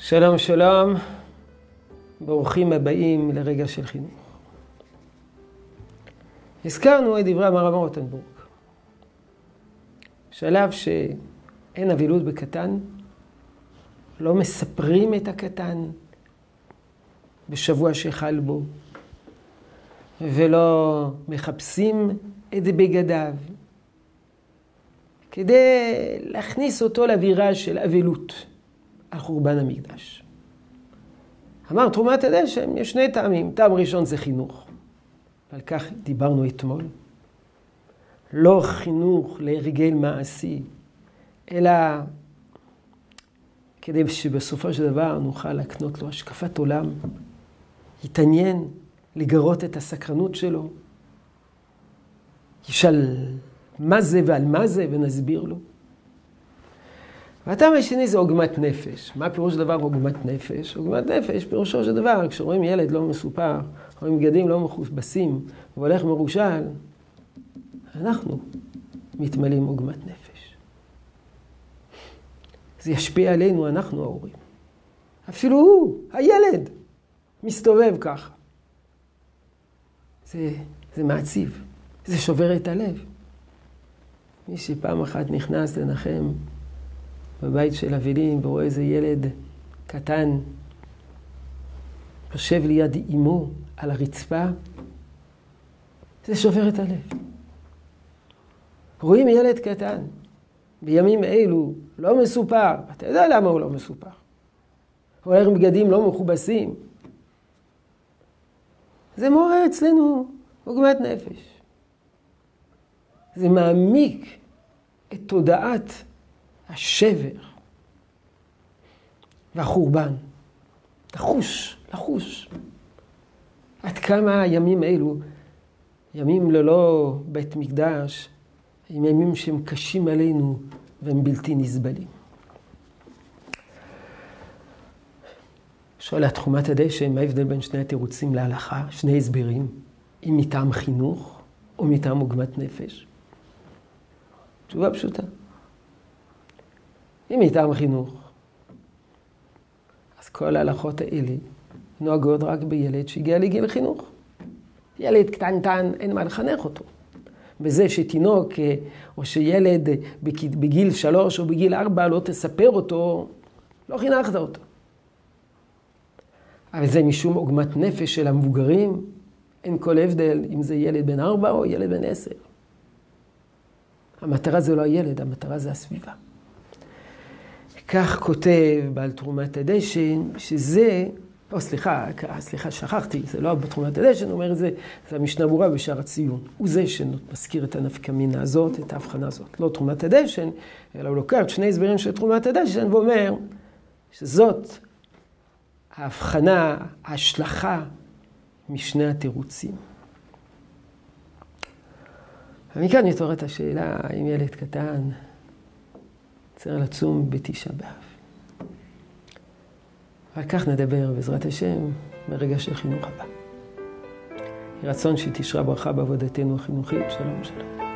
שלום שלום, ברוכים הבאים לרגע של חינוך. הזכרנו את דברי המרמה רוטנבורג. שלב שאין אבילות בקטן, לא מספרים את הקטן בשבוע שחל בו, ולא מחפשים את בגדיו, כדי להכניס אותו לאווירה של אבלות. על חורבן המקדש. אמר תרומת הדשם, יש שני טעמים. טעם ראשון זה חינוך, ועל כך דיברנו אתמול. לא חינוך להרגל מעשי, אלא כדי שבסופו של דבר נוכל להקנות לו השקפת עולם, יתעניין, לגרות את הסקרנות שלו, ישאל מה זה ועל מה זה ונסביר לו. והטעם השני זה עוגמת נפש. מה פירוש של דבר עוגמת נפש? עוגמת נפש, פירושו של דבר, כשרואים ילד לא מסופר, רואים בגדים לא מכובסים, והולך מרושל, אנחנו מתמלאים עוגמת נפש. זה ישפיע עלינו, אנחנו ההורים. אפילו הוא, הילד, מסתובב ככה. זה, זה מעציב, זה שובר את הלב. מי שפעם אחת נכנס לנחם בבית של אבלים ורואה איזה ילד קטן יושב ליד אמו על הרצפה, זה שובר את הלב. רואים ילד קטן, בימים אלו, לא מסופר, אתה יודע למה הוא לא מסופר. הוא הולך עם בגדים לא מכובסים. זה מעורר אצלנו עוגמת נפש. זה מעמיק את תודעת השבר והחורבן. לחוש, לחוש. עד כמה הימים אלו, ימים ללא בית מקדש, הם ימים שהם קשים עלינו והם בלתי נסבלים. שואל על תחומת הדשא, מה ההבדל בין שני התירוצים להלכה? שני הסברים, אם מטעם חינוך או מטעם עוגמת נפש? תשובה פשוטה. אם מטעם חינוך, אז כל ההלכות האלה נוהגות רק בילד שהגיע לגיל חינוך. ילד קטנטן, אין מה לחנך אותו. בזה שתינוק או שילד בגיל שלוש או בגיל ארבע לא תספר אותו, לא חינכת אותו. אבל זה משום עוגמת נפש של המבוגרים, אין כל הבדל אם זה ילד בן ארבע או ילד בן עשר. המטרה זה לא הילד, המטרה זה הסביבה. כך כותב בעל תרומת הדשן, שזה, לא סליחה, סליחה, שכחתי, זה לא בתרומת הדשן, אומר את זה, זה המשנה ברורה בשער הציון. הוא זה שמזכיר את הנפקמינה הזאת, את ההבחנה הזאת. לא תרומת הדשן, אלא הוא לוקח את שני הסברים של תרומת הדשן ואומר שזאת ההבחנה, ההשלכה משני התירוצים. ומכאן מתעוררת השאלה, האם ילד קטן צריך לצום בתשעה באב. ועל כך נדבר בעזרת השם ברגע של חינוך הבא. רצון שתשרה ברכה בעבודתנו החינוכית. שלום שלום.